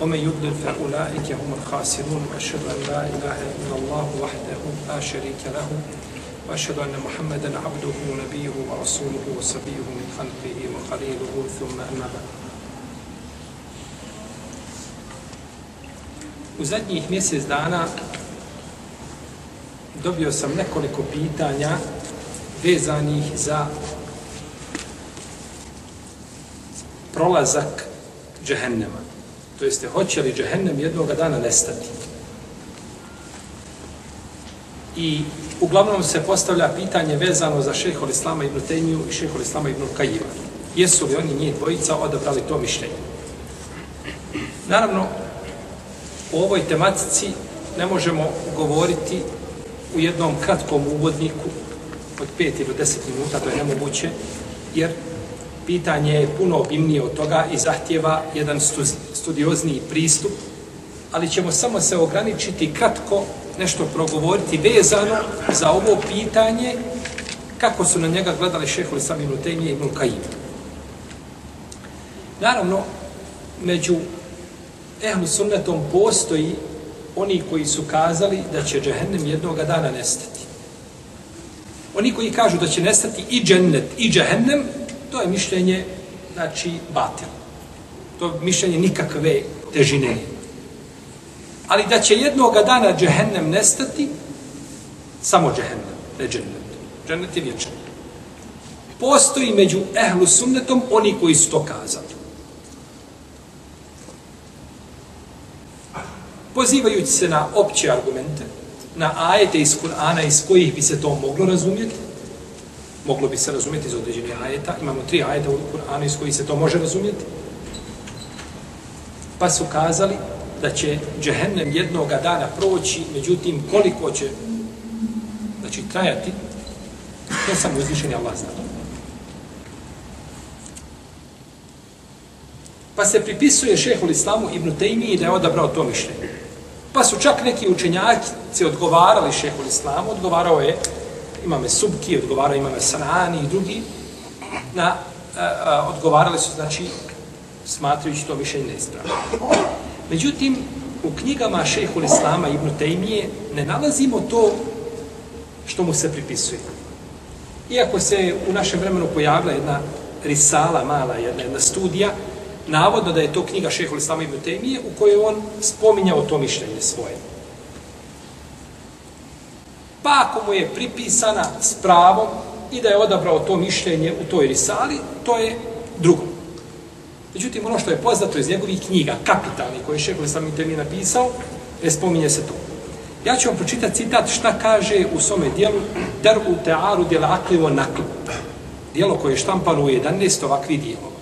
ومن يضلل فأولئك هم الخاسرون وأشهد أن لا إله إلا الله وحده لا شريك له وأشهد أن محمدا عبده ونبيه ورسوله وصفيه من خلقه وخليله ثم أما بعد U zadnjih mjesec dana dobio sam nekoliko pitanja vezanih za prolazak džehennema. To jeste, hoće li džehennem jednoga dana nestati? I uglavnom se postavlja pitanje vezano za šehol Islama ibn Tejmiju i šehol Islama ibn Kajima. Jesu li oni njih dvojica odabrali to mišljenje? Naravno, o ovoj tematici ne možemo govoriti u jednom kratkom uvodniku od 5 ili 10 minuta, to je nemoguće, jer pitanje je puno obimnije od toga i zahtjeva jedan studiozni pristup, ali ćemo samo se ograničiti kratko nešto progovoriti vezano za ovo pitanje kako su na njega gledali šeholi sami Ibn Tejmije i Ibn Kajim. Naravno, među ehlu sunnetom postoji oni koji su kazali da će džehennem jednoga dana nestati. Oni koji kažu da će nestati i džennet i džehennem, to je mišljenje, znači, batil. To mišljenje nikakve težine. Ali da će jednoga dana džehennem nestati, samo džehennem, ne džennet. Džennet je vječan. Postoji među ehlu sunnetom oni koji su to kazali. pozivajući se na opće argumente, na ajete iz Kur'ana iz kojih bi se to moglo razumjeti, moglo bi se razumjeti iz određenih ajeta, imamo tri ajeta u Kur'anu iz koji se to može razumjeti, pa su kazali da će džehennem jednoga dana proći, međutim koliko će znači, trajati, to sam uzvišen Allah zna. Pa se pripisuje šehol islamu Ibn Taymi da je odabrao to mišljenje. Pa su čak neki učenjaci odgovarali šehol islamu, odgovarao je imame Subki, odgovarao imame Sanani i drugi, na, a, a, odgovarali su, znači, smatrajući to više neispravno. Međutim, u knjigama šehol islama Ibn Taymije ne nalazimo to što mu se pripisuje. Iako se u našem vremenu pojavila jedna risala mala, jedna, jedna studija, navodno da je to knjiga šehol Islama ibn Tejmije u kojoj on spominjao to mišljenje svoje. Pa ako mu je pripisana s pravom i da je odabrao to mišljenje u toj risali, to je drugo. Međutim, ono što je poznato iz njegovih knjiga, kapitalni, koje je šehol sam i temi napisao, ne spominje se to. Ja ću vam pročitati citat šta kaže u svome dijelu Dar u tearu djela aklivo nakl. Dijelo koje je štampano u 11 ovakvih dijelova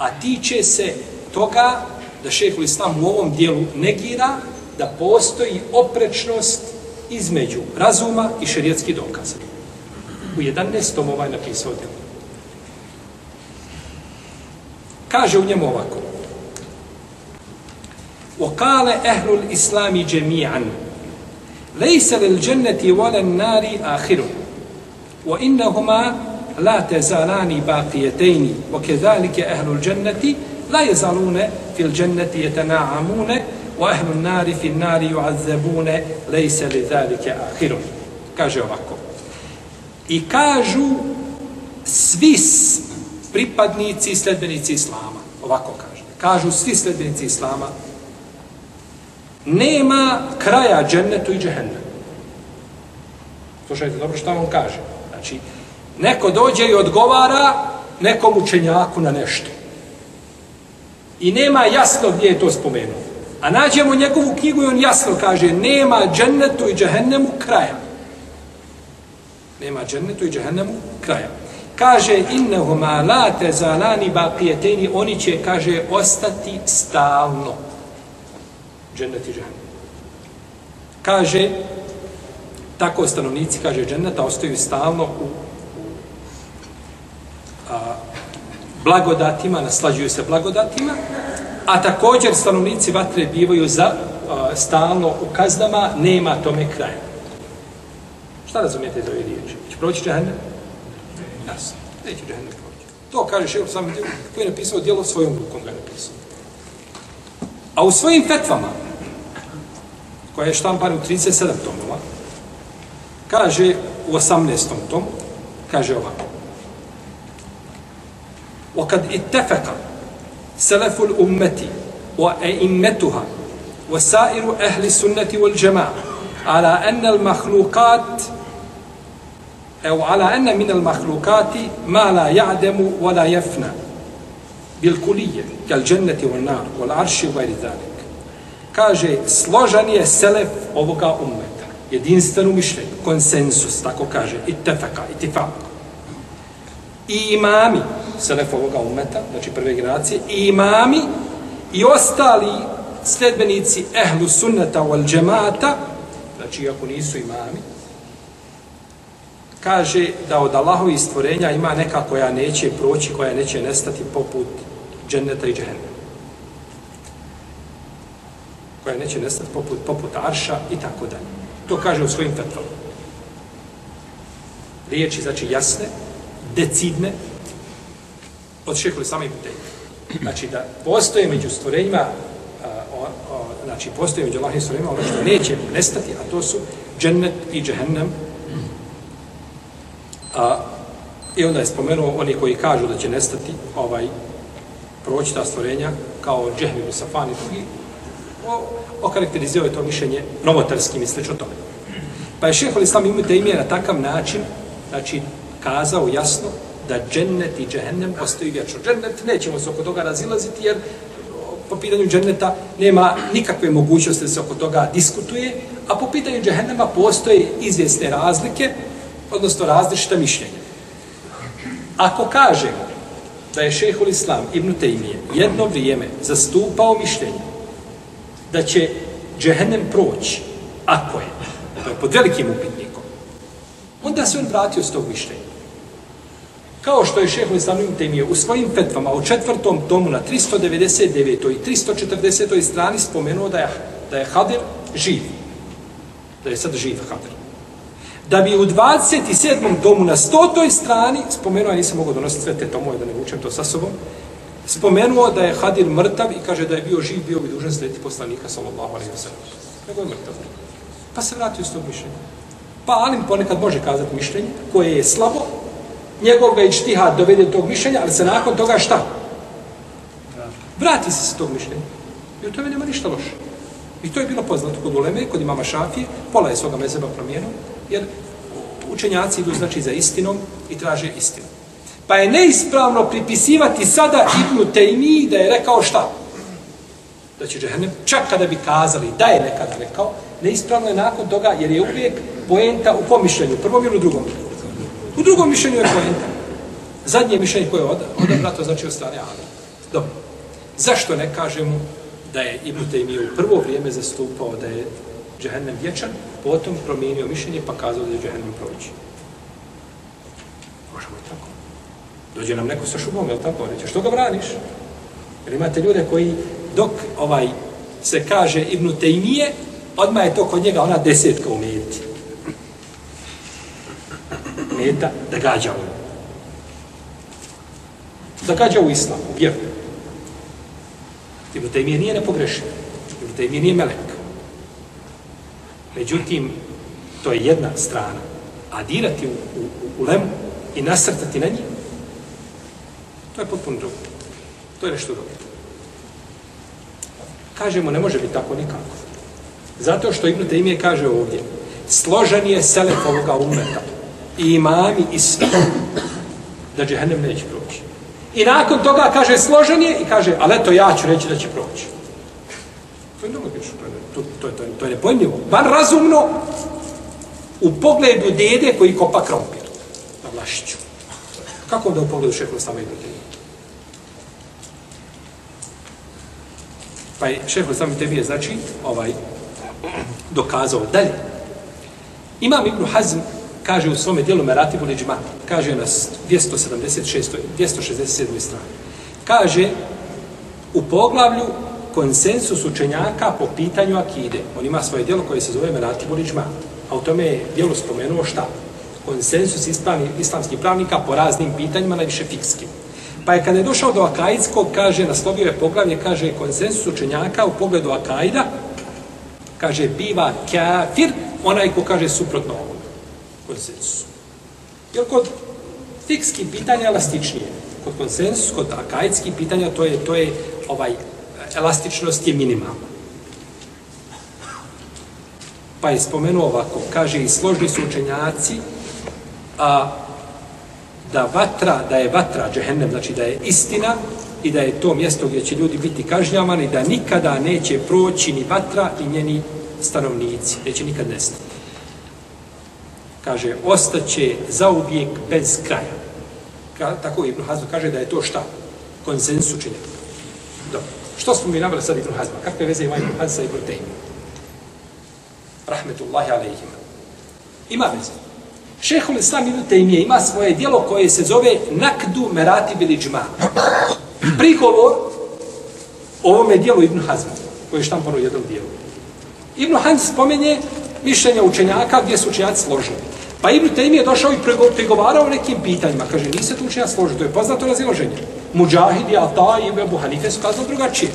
a tiče se toga da šehhul islam u ovom dijelu negira da postoji oprečnost između razuma i šerijetskih dokaza. U 11. ovaj napisao djelo. Kaže u njemu ovako. وقال أهل الإسلام جميعا ليس للجنة ولا النار آخر وإنهما لا تزالان باقيتين وكذلك أهل الجنة لا يزالون في الجنة يتناعمون وأهل النار في النار يعذبون ليس لذلك آخر kaže ovako i kažu svi pripadnici i sledbenici Islama ovako kaže kažu svi sledbenici Islama nema kraja džennetu i džehennem slušajte dobro što on kaže znači Neko dođe i odgovara nekom učenjaku na nešto. I nema jasno gdje je to spomenuo. A nađemo njegovu knjigu i on jasno kaže nema džennetu i džehennemu kraja. Nema džennetu i džehennemu kraja. Kaže innehuma la tezalani baqijeteni oni će, kaže, ostati stalno. Džennet i džehennem. Kaže tako stanovnici, kaže dženneta, ostaju stalno u, u a, blagodatima, naslađuju se blagodatima, a također stanovnici vatre bivaju za a, stalno u kaznama, nema tome kraja. Šta razumijete iz ove riječi? Će proći džahennem? Jasno. Neće džahennem proći. To kaže šehr sam koji je napisao dijelo svojom rukom ga je napisao. A u svojim fetvama, koja je štampan u 37 tomova, kaže u 18. tomu, kaže ovako. وقد اتفق سلف الأمة وأئمتها وسائر أهل السنة والجماعة على أن المخلوقات أو على أن من المخلوقات ما لا يعدم ولا يفنى بالكلية كالجنة والنار والعرش وغير ذلك. kaže složan je selef ovoga ummeta jedinstveno mišljenje konsensus tako kaže ittefaka itifak i imami Selefovog umeta, znači prve generacije i imami i ostali sledbenici ehlu sunneta wal džemata znači ako nisu imami kaže da od Allahovi stvorenja ima neka koja neće proći, koja neće nestati poput dženneta i džehennema. Koja neće nestati poput, poput arša i tako dalje. To kaže u svojim fetvama. Riječi, znači, jasne, decidne, od šeholi sami putenja. Znači, da postoje među stvorenjima, o, o, znači, postoje među Allahim stvorenjima ono što neće nestati, a to su džennet i džehennem, A, I onda je spomenuo oni koji kažu da će nestati ovaj proći ta stvorenja kao Džehmi u safani drugi, o, okarakterizio je to mišljenje novotarskim i slično tome. Pa je šehol Islam ime da ime na takav način, znači, kazao jasno da džennet i džehennem ostaju vječno. Džennet nećemo se oko toga razilaziti jer eh, po pitanju dženneta nema nikakve mogućnosti da se oko toga diskutuje, a po pitanju džehennema postoje izvjesne razlike, odnosno različita mišljenja. Ako kažemo da je šehol Islam Ibn Taymije jedno vrijeme zastupao mišljenje da će džehennem proći, ako je, to je pod velikim upitnikom, onda se on vratio s tog mišljenja. Kao što je šehol Islam Ibn Taymije u svojim fetvama u četvrtom tomu na 399. i 340. strani spomenuo da je, da je Hadir živ. Da je sad živ Hadir da bi u 27. tomu na 100. strani, spomenuo, ja nisam mogao donositi sve te tomove, da ne vučem to sa sobom, spomenuo da je Hadir mrtav i kaže da je bio živ, bio bi dužan slediti poslanika, sallallahu alaihi wa sallam. Nego je mrtav. Pa se vratio s tog mišljenja. Pa Alim ponekad može kazati mišljenje koje je slabo, njegov ga ištihad dovede do tog mišljenja, ali se nakon toga šta? Vrati se s tog mišljenja. I u tome nema ništa loše. I to je bilo poznato kod Uleme, kod imama Šafije, pola je svoga mezeba promijenio, jer učenjaci idu znači za istinom i traže istinu. Pa je neispravno pripisivati sada Ibnu Tejmi da je rekao šta? Da će džehennem, čak kada bi kazali da je nekada rekao, neispravno je nakon toga jer je uvijek poenta u pomišljenju, prvom ili u drugom. U drugom mišljenju je pojenta. Zadnje mišljenje koje je odabra, znači od strane Ali. Dobro. Zašto ne kažemo da je Ibn Taymi u prvo vrijeme zastupao da je džehennem vječan, potom promijenio mišljenje pa kazao da je džehennem proći. Možemo i tako. Dođe nam neko sa šubom, je li tako? Reće, što ga braniš? Jer imate ljude koji dok ovaj se kaže Ibn Taymije, odmah je to kod njega ona desetka umjeti. Meta da gađa u da gađa u islam, u vjeru. Ibn Taymije nije nepogrešen. Ibn Taymije nije melek. Međutim, to je jedna strana. A dirati u, u, u lemu i nasrtati na njih, to je potpuno drugo. To je nešto drugo. Kažemo, ne može biti tako nikako. Zato što Ibn Taymije kaže ovdje, složen je selef ovoga umeta i imami i svi da džehennem neće proći. I nakon toga kaže složen je i kaže, ali eto ja ću reći da će proći. To je nelogično, to to, to, to, to je nepojmljivo. Van razumno u pogledu dede koji kopa krompir na vlašiću. Kako onda u pogledu šehovi sama Ibn Pa je šehovi sama Ibn znači, ovaj, dokazao dalje Imam Ibn Hazm kaže u svome dijelu Meratibu Liđma, kaže na 276. 267. strani. Kaže u poglavlju konsensus učenjaka po pitanju akide. On ima svoje dijelo koje se zove Meratibu Liđma. A u tome je dijelo spomenuo šta? Konsensus ispravni, islamskih pravnika po raznim pitanjima, najviše fikskim. Pa je kada je došao do Akaidskog, kaže, naslovio je poglavlje, kaže, konsensus učenjaka u pogledu Akaida, kaže, biva kafir, onaj ko kaže suprotno konsensusu. Jer kod fikskih pitanja elastičnije. Kod konsensus, kod akaidskih pitanja, to je, to je ovaj, elastičnost je minimalna. Pa je spomenuo ovako, kaže i složni su učenjaci, a da vatra, da je vatra džehennem, znači da je istina i da je to mjesto gdje će ljudi biti kažnjavani, da nikada neće proći ni vatra i njeni stanovnici, neće nikad nestati. Kaže, ostaće zauvijek bez kraja. Ka, tako Ibn Hazm kaže da je to šta? Konsensus učenjaka. Dobro. Što smo mi nabrali sad Ibn Hazma? Kakve veze ima Ibn Hazma sa Ibn Tejmi? Rahmetullahi alaihima. Ima veze. Šehol Islam Ibn Tejmije ima svoje dijelo koje se zove Nakdu Merati Biliđma. Prigovor ovome dijelu Ibn Hazma, koje je štampano u jednom dijelu. Ibn Hazm spomenje mišljenja učenjaka gdje su učenjaci složeni. Pa Ibn Tejmi je došao i pregovarao o nekim pitanjima. Kaže, nise tu učenja složili, to je poznato razilaženje. Muđahid i Ata i Ebu Hanife su kazali drugačije.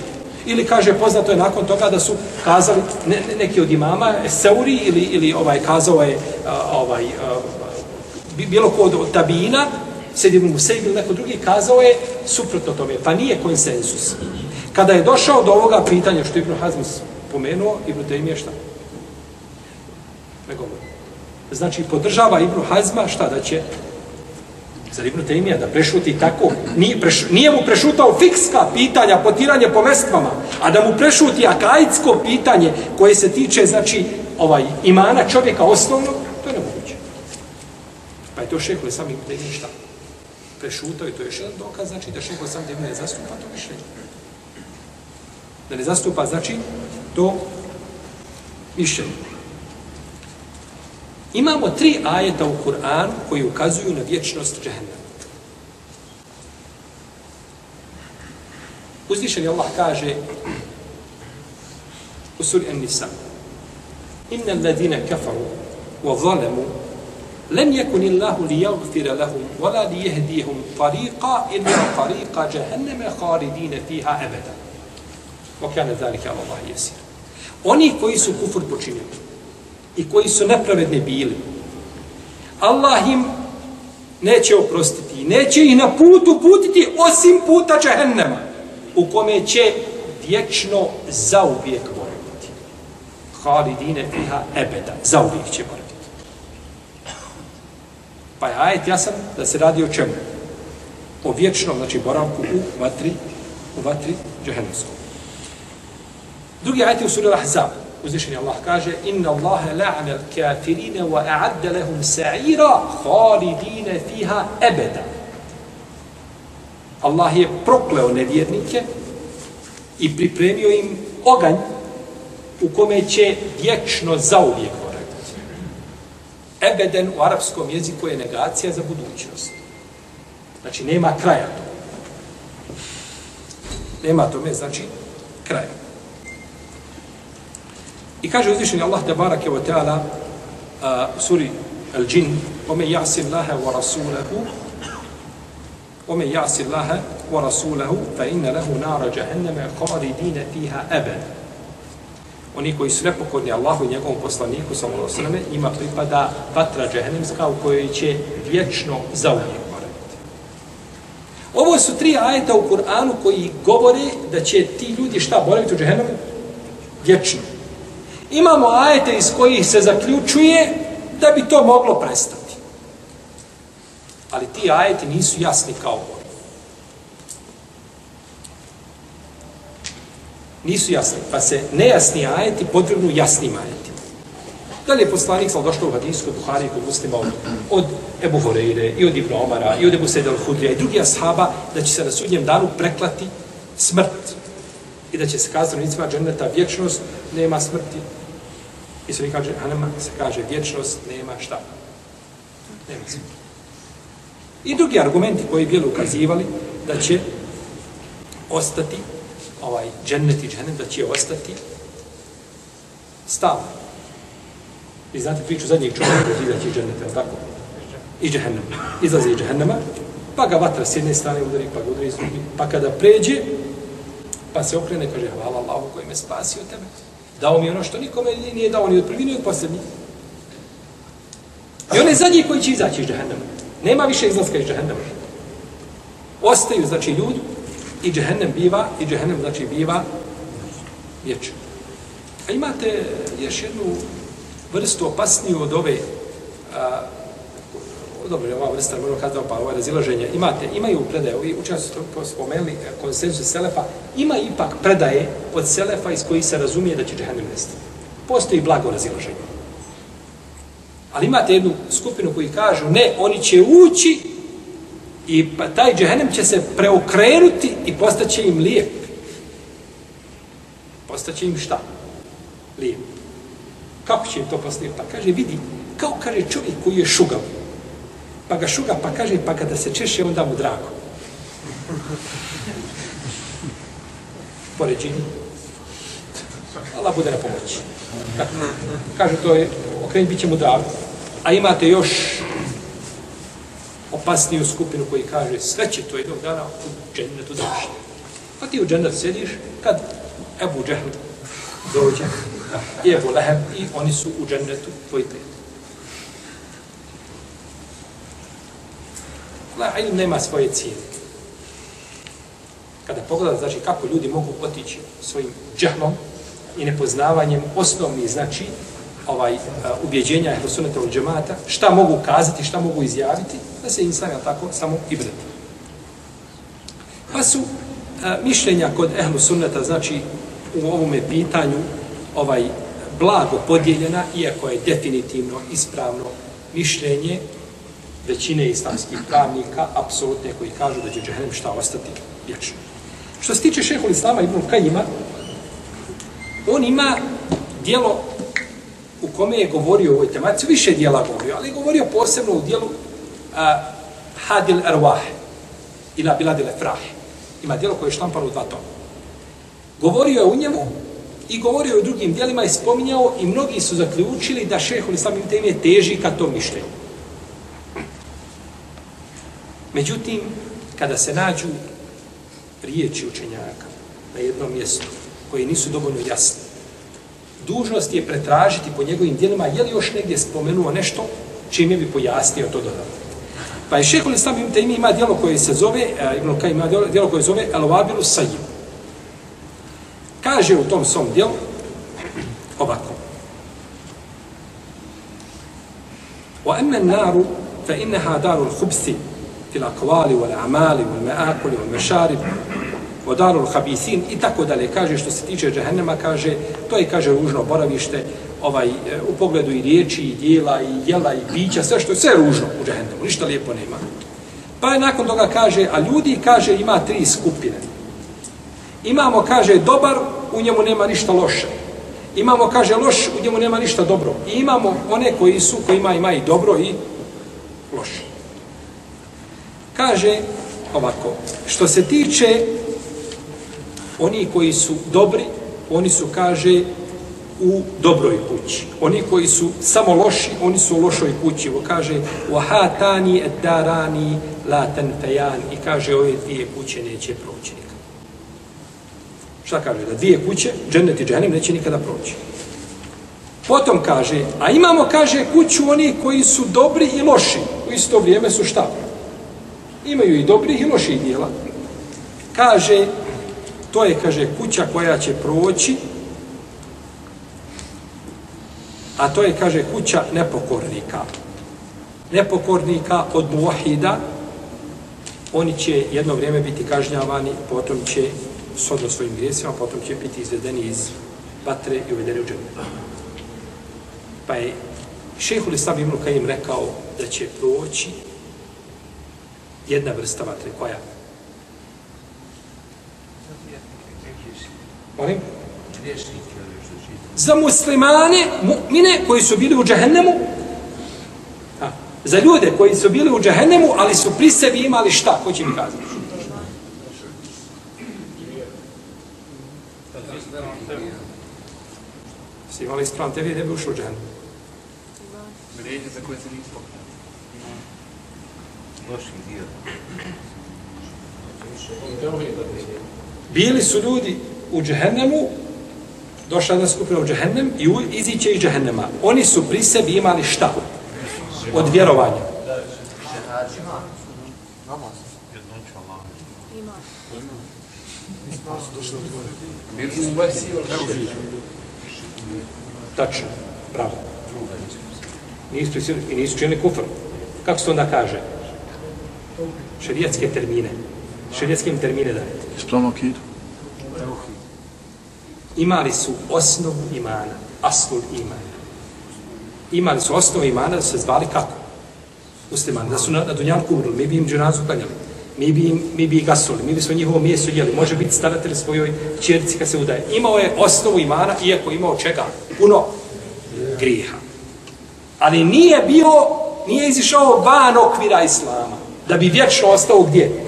Ili kaže, poznato je nakon toga da su kazali ne, ne, neki od imama, Seuri ili, ili ovaj kazao je ovaj, bilo ko od tabina, sedi mu ili neko drugi, kazao je suprotno tome. Pa nije konsensus. Kada je došao do ovoga pitanja, što Ibn Hazm pomenuo, Ibn Taymi je šta? Ne govori. Znači, podržava Ibnu Hazma šta da će Zar Ibnu Tejmija da prešuti tako? Nije, preš, nije mu prešutao fikska pitanja, potiranje po mestvama, a da mu prešuti akaidsko pitanje koje se tiče, znači, ovaj imana čovjeka osnovno, to je nemoguće. Pa je to šehol sam Ibnu Tejmija šta? Prešutao i to je još jedan dokaz, znači da šehol sam Ibnu ne zastupa to mišljenje. Da ne zastupa, znači, to mišljenje. Imamo tri ajeta u Kur'anu koji ukazuju na vječnost džehennema. Uzvišeni Allah kaže u suri An-Nisa Inna alladhina kafaru wa zalemu لم يكن الله ليغفر لهم ولا ليهديهم طريقا إلا طريق جهنم خالدين فيها أبدا وكان ذلك على الله يسير Oni koji su kufur počinili, i koji su nepravedni bili. Allah im neće oprostiti. Neće ih na putu putiti osim puta džehennema u kome će vječno zauvijek boraviti. Halidine fiha ebeda. Zauvijek će boraviti. Pa je ajet jasan da se radi o čemu? O vječnom, znači boravku u vatri, u vatri džehennemskom. Drugi ajet je u suri Al-Ahzab uzvišeni Allah kaže inna Allahe la'ana al-kafirine wa a'adda lahum sa'ira khalidine fiha ebeda. Allah je prokleo nevjernike i pripremio im oganj u kome će vječno zauvijek boraviti. Ebeden u arapskom jeziku je negacija za budućnost. Znači, nema kraja to. Nema tome, znači, kraja. I kaže uzvišeni Allah te barake wa ta'ala u suri Al-Jin Ome jasi Allahe wa rasulahu Ome jasi Allahe wa rasulahu fa inna lehu nara jahenneme khalidine fiha abad Oni koji su nepokorni Allahu i njegovom poslaniku sallallahu alejhi ve ima pripada vatra džehennemska u kojoj će vječno zauvijek boraviti. Ovo su tri ajeta u Kur'anu koji govore da će ti ljudi šta boraviti u džehennemu? Vječno. Imamo ajete iz kojih se zaključuje da bi to moglo prestati. Ali ti ajeti nisu jasni kao ovo. Nisu jasni, pa se nejasni ajeti potrebnu jasnim ajetima. Da li je poslanik sam došao u hadijskoj Buhari kod muslima od, od Ebu Horeire i od Ibn Omara i od Ebu Sedel Hudrija i drugih ashaba da će se na sudnjem danu preklati smrt i da će se kazati nicima dženeta vječnost, nema smrti. I se kaže, Hanema se kaže, vječnost nema šta. Nema se. I drugi argumenti koji bi ukazivali da će ostati ovaj džennet i džennet, da će ostati stalno. Vi znate priču zadnjeg čovjeka koji izaći iz dženneta, je tako? Iz džehennema. Izlazi iz džehennema, pa ga vatra s jedne strane udari, pa ga udari s drugi. Pa kada pređe, pa se okrene, kaže, hvala Allahu koji me spasio tebe. Dao mi ono što nikome nije dao ni od prvi, ni od posljednji. I on je zadnji koji će izaći iz džehennema. Nema više izlaska iz džehennema. Ostaju, znači, ljudi i džehennem biva, i džehennem, znači, biva vječan. A imate još jednu vrstu opasniju od ove a, dobro je ova vrsta, možemo kazati, pa ovo razilaženje, imate, imaju predaje, ovi učenjaci su spomenuli, e, konsensus Selefa, ima ipak predaje od Selefa iz kojih se razumije da će džehennem nestati. Postoji blago razilaženje. Ali imate jednu skupinu koji kažu, ne, oni će ući i pa taj džehennem će se preokrenuti i postaće im lijep. Postaće im šta? Lijep. Kako će im to postati? Pa kaže, vidi, kao kaže čovjek koji je šugav. Pa ga šuga, pa kaže, pa kada se češe, onda mu drago. Poređenje. Allah bude na pomoći. Kaže, to je, okrenut, bit će mu drago. A imate još opasniju skupinu koji kaže, sve će to jednog dana u džennetu završiti. Pa ti u džennetu sediš, kad Ebu Džehl dođe, i Ebu Leheb, i oni su u džennetu tvoji prijatelji. La ilm nema svoje cijene. Kada pogledate, znači, kako ljudi mogu otići svojim džahlom i nepoznavanjem osnovni, znači, ovaj, uh, ubjeđenja ehlusuneta od džemata, šta mogu kazati, šta mogu izjaviti, da se insan, ja tako, samo i brati. Pa su uh, mišljenja kod ehlusuneta, znači, u ovome pitanju, ovaj, blago podijeljena, iako je definitivno ispravno mišljenje, većine islamskih pravnika, apsolutne koji kažu da će džehennem šta ostati vječno. Što se tiče šehol Islama Ibn Kajima, on ima dijelo u kome je govorio o ovoj tematici, više dijela govorio, ali je govorio posebno u dijelu a, Hadil Erwah ila Biladil Efrah. Ima dijelo koje je štampano u dva toma. Govorio je u njemu i govorio je u drugim dijelima i spominjao i mnogi su zaključili da šehol Islam Ibn Kajim teži ka tom mišljenju. Međutim, kada se nađu riječi učenjaka na jednom mjestu koji nisu dovoljno jasni, dužnost je pretražiti po njegovim dijelima je li još negdje spomenuo nešto čime bi pojasnio to dodatno. Pa je šehol islam ima, ima dijelo koje se zove, e, Ibn Kaj ima dijelo koje se zove Elovabilu Sajim. Kaže u tom svom dijelu ovako. Wa emmen naru fe inneha daru l-hubsi wal amali, wal meakuli, wal mešarib, vodarul habisin i tako dalje. Kaže što se tiče džehennema, kaže, to je, kaže, ružno boravište, ovaj, u pogledu i riječi, i dijela, i jela, i pića, sve što je sve ružno u džehennemu, ništa lijepo nema. Pa je nakon toga kaže, a ljudi, kaže, ima tri skupine. Imamo, kaže, dobar, u njemu nema ništa loše. Imamo, kaže, loš, u njemu nema ništa dobro. I imamo one koji su, koji ima, ima i dobro i loše. Kaže ovako, što se tiče oni koji su dobri, oni su, kaže, u dobroj kući. Oni koji su samo loši, oni su u lošoj kući. Ovo kaže, وَهَاتَانِ اَدَّارَانِ لَا تَنْفَيَانِ I kaže, ove dvije kuće neće proći nikada. Šta kaže? Da dvije kuće, džennet i džennem, neće nikada proći. Potom kaže, a imamo, kaže, kuću oni koji su dobri i loši. U isto vrijeme su šta? Imaju i dobrih i loših dijela. Kaže, to je, kaže, kuća koja će proći, a to je, kaže, kuća nepokornika. Nepokornika od muahida, oni će jedno vrijeme biti kažnjavani, potom će sodno svojim grijesima, potom će biti izvedeni iz vatre i uvedeni u džene. Pa je šehhul Islam Ibn Kajim rekao da će proći jedna vrsta vatre. Koja? Molim? Za muslimane, mu'mine koji su bili u džahennemu, a, za ljude koji su bili u džahennemu, ali su pri sebi imali šta, ko će mi kazati? Si imali ispravan tebi, ne bi ušao u džahennemu. Vrijeđe za koje se nisu. Loših dio. Bili su ljudi u džehennemu, došla jedna skupina u džehennem i u- iziće iz džehennema. Oni su pri sebi imali šta? Od vjerovanja. Tačno, pravo. Nisu prisili i nisu činili kufr. Kako se onda kaže? Šerijetske termine. Šerijetske im termine dajete. Ispravno akidu. Imali su osnovu imana. Aslul iman. Imali su osnovu imana da se zvali kako? Muslimani. Da su na, na Dunjanku umrli. Mi bi im dženazu klanjali. Mi bi, im, mi bi ih gasuli. Mi bi smo njihovo mjesto jeli. Može biti staratelj svojoj čerici kad se udaje. Imao je osnovu imana, iako imao čega? Puno griha. Ali nije bio, nije izišao van okvira Islama. Da bi vječno ostao gdje?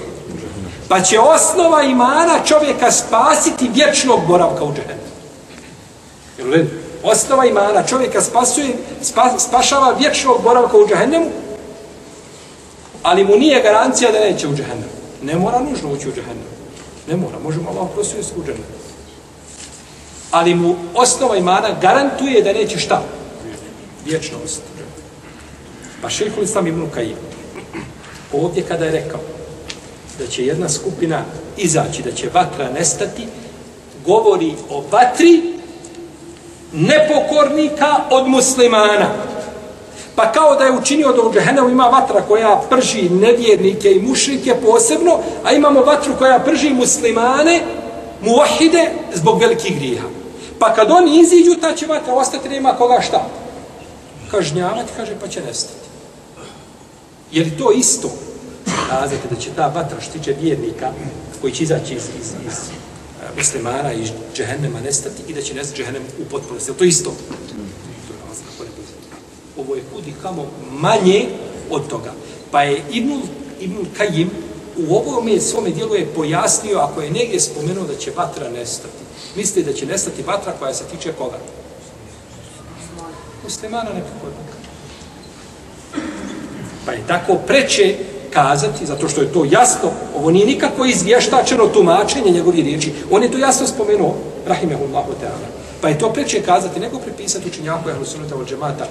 Pa će osnova imana čovjeka spasiti vječnog boravka u džehennemu. Jel u redu? Osnova imana čovjeka spasuje, spa, spašava vječnog boravka u džehennemu, ali mu nije garancija da neće u džehennemu. Ne mora nužno ući u džehennemu. Ne mora, možemo Allah prosuje se u džehennemu. Ali mu osnova imana garantuje da neće šta? Vječnost. Pa šehhul Islam ibn Kajim, ovdje kada je rekao da će jedna skupina izaći, da će vatra nestati, govori o vatri nepokornika od muslimana. Pa kao da je učinio da u džehennemu ima vatra koja prži nevjernike i mušrike posebno, a imamo vatru koja prži muslimane, muahide, zbog velikih griha. Pa kad oni iziđu, ta će vatra ostati, nema koga šta. Kažnjavati, kaže, pa će nestati. Je li to isto? Kazate da će ta vatra što tiče vjernika koji će izaći iz, iz, iz e, muslimana, iz džehennema nestati i da će nestati džehennem u potpunosti. Je li to isto? Je razlika. Ovo je kudi kamo manje od toga. Pa je Ibnul, Ibnul Kajim u ovome svome dijelu je pojasnio, ako je negdje spomenuo da će vatra nestati. Misli da će nestati vatra koja se tiče koga? Muslimana nepokornika. Pa je tako preče kazati, zato što je to jasno, ovo nije nikako izvještačeno tumačenje njegovih riječi. On je to jasno spomenuo, rahimehullahu ta'ala. Pa je to preče kazati, nego prepisati učenjaku Ehlu Sunnata od džemata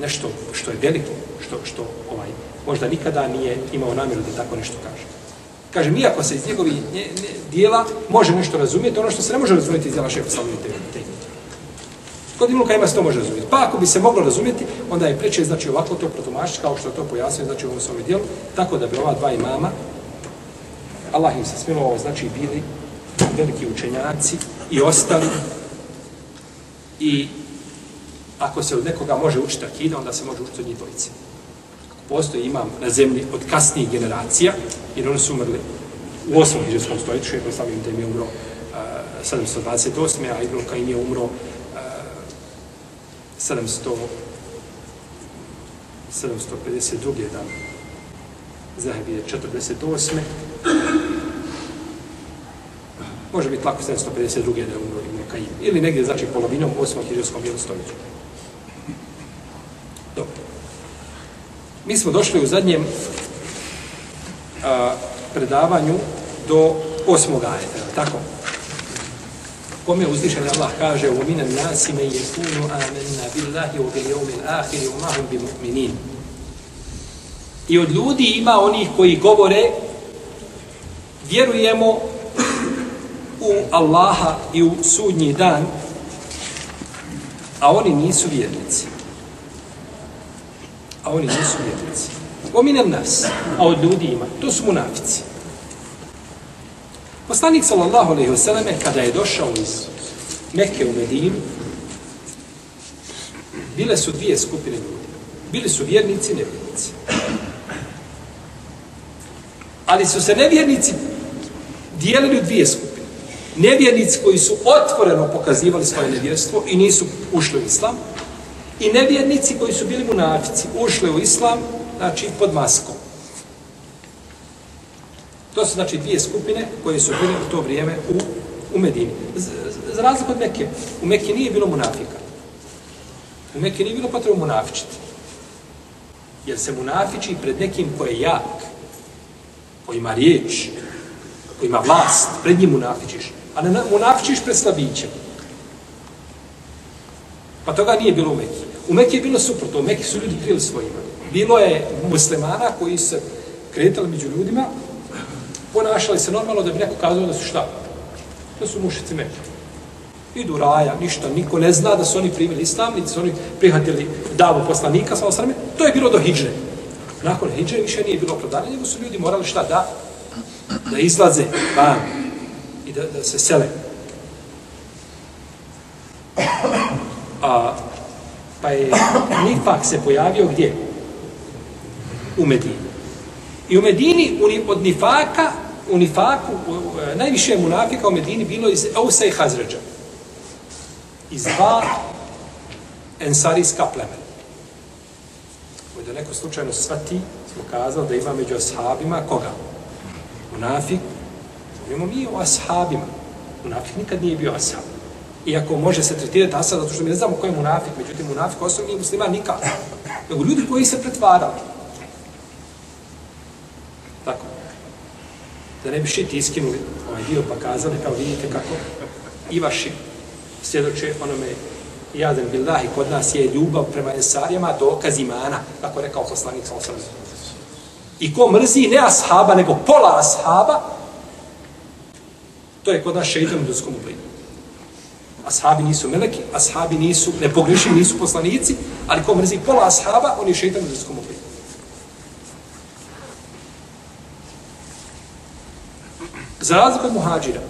nešto što je veliko, što, što ovaj, možda nikada nije imao namjeru da tako nešto kaže. Kaže, iako se iz njegovih dijela može nešto razumjeti, ono što se ne može razumjeti iz djela šefa Salomije. Kod Ibn Kajima se to može razumjeti. Pa ako bi se moglo razumjeti, onda je preče, znači ovako to protumačiti, kao što to pojasnio, znači u ovom svome dijelu, tako da bi ova dva imama, Allah im se smilovao, znači bili veliki učenjaci i ostali i ako se od nekoga može učiti akida, onda se može učiti od njih dvojice. Ako postoji imam na zemlji od kasnijih generacija, jer oni su umrli u 8. hiđarskom stoljeću, jer Islam im je umro uh, 728. a Ibn Kajim je umro 700 752. dan. Zahebi je 48. Može biti lako 752. da je umro Ibn Kajim. Ili negdje, znači, polovinom 8. hiđarskom bijelu stoljeću. Dobro. Mi smo došli u zadnjem a, predavanju do osmog ajeta, tako? Kome uzvišen Allah kaže u minan nasi me jekunu amenna billahi u bil jevmil ahiri u mahum bi mu'minin. I od ljudi ima onih koji govore vjerujemo u Allaha i u sudnji dan, a oni nisu vjernici. A oni nisu vjernici. Ominem nas, a od ljudi ima. To su munafici. Poslanik sallallahu alejhi ve selleme kada je došao iz Mekke u Medinu bile su dvije skupine ljudi. Bili su vjernici i nevjernici. Ali su se nevjernici dijelili u dvije skupine. nevjernici koji su otvoreno pokazivali svoje nevjerstvo i nisu ušli u islam, i nevjernici koji su bili munafici, ušli u islam, znači pod maskom. To su znači dvije skupine koje su bile u to vrijeme u, u Medini. Z, za razliku od Mekke, u Mekke nije bilo munafika. U Mekke nije bilo potrebno munafičiti. Jer se munafiči pred nekim ko je jak, ko ima riječ, ko ima vlast, pred njim munafičiš. A ne munafičiš pred slabićem. Pa toga nije bilo u Mekke. U Mekke je bilo suprotno, u Mekke su ljudi krili svojima. Bilo je muslimana koji se kretali među ljudima, ponašali se normalno da bi neko kazao da su šta? Da su mušici Mekke. Idu raja, ništa, niko ne zna da su oni primili islam, niti su oni prihvatili davu poslanika, sa osrame. To je bilo do hijđe. Nakon hijđe više nije bilo opravdanje, nego su ljudi morali šta da? Da izlaze van i da, da se sele. A, pa je Nifak se pojavio gdje? U Medini. I u Medini od Nifaka, u Nifaku, u, u, e, najviše munafika u Medini bilo iz Eusa i Hazređa. Iz dva ensarijska plemena. Da neko slučajno svati, smo kazali da ima među ashabima koga? Munafik. Govorimo mi o ashabima. Munafik nikad nije bio ashab. Iako može se tretirati ashab, zato što mi ne znamo ko je munafik, međutim munafik osobno nije musliman nikad. Nego ljudi koji se pretvarali. Tako. Da ne bi šiti iskinuli ovaj dio pa kazali, kao vidite kako i vaši svjedoče onome jadan billahi kod nas je ljubav prema ensarijama dokaz imana, tako rekao poslanik sa osam. I ko mrzi ne ashaba, nego pola ashaba, to je kod nas šeitan u ljudskom obliku. Ashabi nisu meleki, ashabi nisu nepogrešivi, nisu poslanici, ali ko mrzi pola ashaba, on je šeitan u ljudskom obliku. Za razliku od muhađira,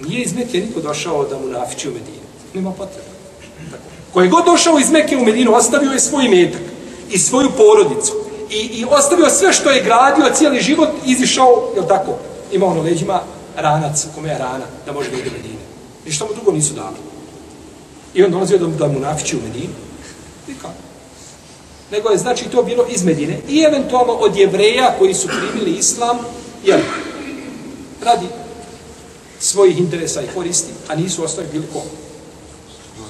nije iz Mekke niko došao da mu nafiči u Medinu. Nema potrebe. Ko je god došao iz Mekke u Medinu, ostavio je svoj metak i svoju porodicu. I, I ostavio sve što je gradio, cijeli život, izišao, je tako, imao ono na leđima ranac, kome je rana, da može da ide u Medinu. Ništa mu drugo nisu dali. I on dolazio da, da mu nafiči u Medinu. Nikako. Nego je znači to bilo iz Medine. I eventualno od jevreja koji su primili islam, jel, radi svojih interesa i koristi, a nisu ostali bili ko?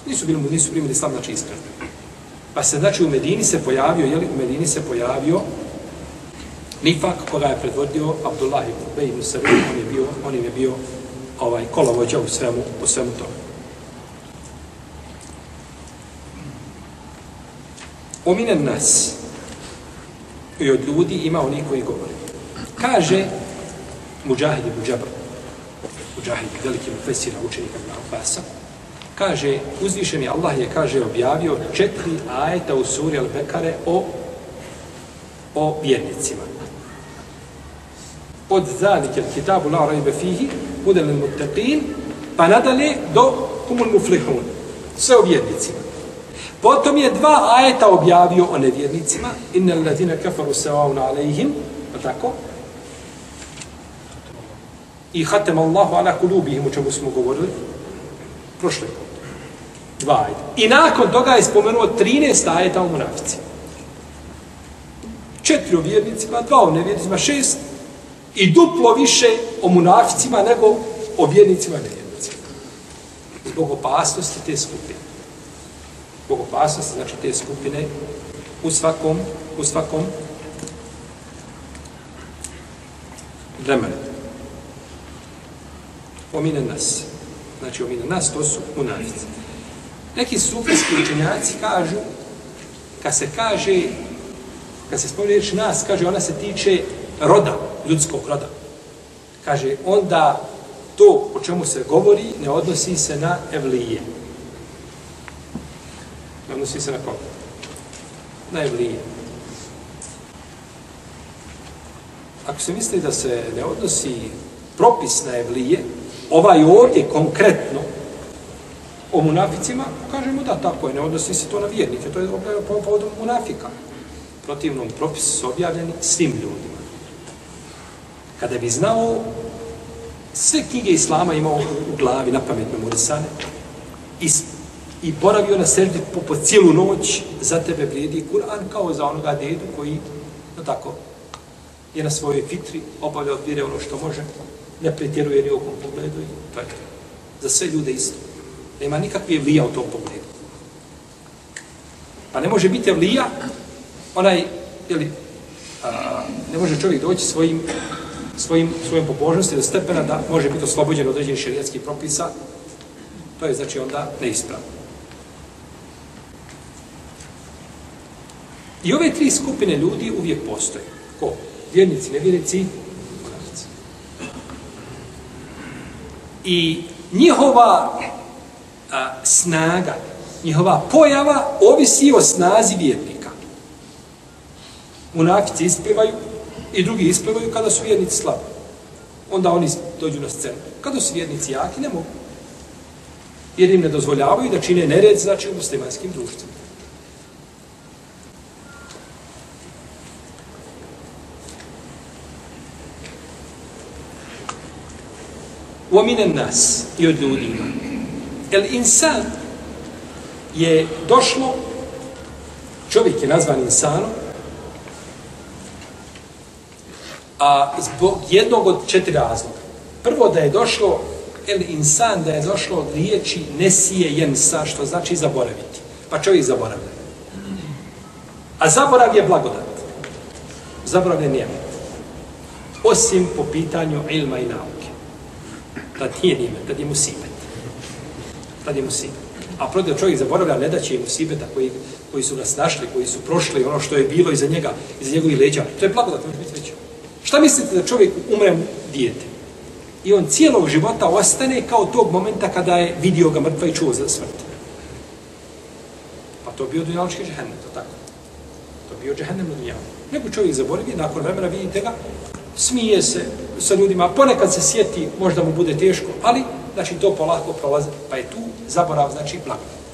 Nisu bili, nisu primili islam, znači iskreno. Pa se, znači, u Medini se pojavio, jeli, u Medini se pojavio Nifak, koga je predvodio Abdullah ibn Ubej ibn Sarun, on je bio, on je bio ovaj kolovođa u svemu, u svemu tome. Ominen nas i od ljudi ima oni koji govore. Kaže Mujahid ibn Džabr, Mujahid, veliki mufesira, učenika Ibn Abbasa, kaže, uzvišen je Allah je, kaže, objavio četiri ajeta u suri Al-Bekare o, o vjernicima. Od zalike kitabu la rajbe fihi, budel il muttaqin, pa nadalje do kumul muflihun. Sve o vjernicima. Potom je dva ajeta objavio o nevjernicima, innel ladine kafaru sawa'un alejhim, pa tako, i hatem Allahu ala kulubihim, o čemu smo govorili, prošle put. Dva ajde. I nakon toga je spomenuo 13 ajeta o munafici. Četiri o vjernicima, dva o nevjernicima, šest i duplo više o munaficima nego o vjernicima i nevjernicima. Zbog opasnosti te skupine. Zbog opasnosti, znači te skupine u svakom, u svakom vremenu omine nas. Znači, omine nas, to su munafici. Neki sufijski učenjaci kažu, kad se kaže, kad se spomni reč nas, kaže, ona se tiče roda, ljudskog roda. Kaže, onda to o čemu se govori ne odnosi se na evlije. Ne odnosi se na koga? Na evlije. Ako se misli da se ne odnosi propis na evlije, ovaj ovdje konkretno o munaficima, kažemo da tako je, ne odnosi se to na vjernike, to je po povodom munafika. Protivnom propisu su objavljeni svim ljudima. Kada bi znao sve knjige Islama imao u glavi, na pamet memorisane, i, i boravio na seždi po, po cijelu noć, za tebe vrijedi Kur'an kao za onoga dedu koji, no tako, je na svojoj fitri, obavlja vire ono što može, ne pretjeruje ni okom pogledu i to je to. Za sve ljude isto. Nema nikakve vlija u tom pogledu. Pa ne može biti vlija, onaj, jeli, a, ne može čovjek doći svojim, svojim, svojim pobožnosti do stepena da može biti oslobođen od određenih šerijetskih propisa, to je znači onda neispravno. I ove tri skupine ljudi uvijek postoje. Ko? Vjernici, nevjernici, I njihova a, snaga, njihova pojava ovisi o snazi vjernika. Munafici isplivaju i drugi isplivaju kada su vjernici slabi. Onda oni dođu na scenu. Kada su vjernici jaki, ne mogu. Jer im ne dozvoljavaju da čine nered, znači u muslimanskim društvima. ومن nas i od ljudi ima. El insan je došlo, čovjek je nazvan insanom, a zbog jednog od četiri razloga. Prvo da je došlo el insan, da je došlo od riječi nesije jensa, što znači zaboraviti. Pa čovjek zaboravlja. A zaborav je blagodat. Zaborav je nijemet. Osim po pitanju ilma i nauke. Tad nije nime, tad je musibet. Tad je musibet. A protiv čovjek zaboravlja, ne da će musibeta koji, koji su nas našli, koji su prošli, ono što je bilo iza njega, iza njegovih leđa. To je blagodat, može biti veće. Šta mislite da čovjek umre dijete? I on cijelog života ostane kao tog momenta kada je vidio ga mrtva i čuo za smrt. Pa to bio dunjalički džehennem, to tako. To bio džehennem na dunjalu. Nego čovjek zaboravi, nakon vremena vidite ga, smije se sa ljudima, ponekad se sjeti, možda mu bude teško, ali znači to polako prolazi, pa je tu zaborav, znači blagodat.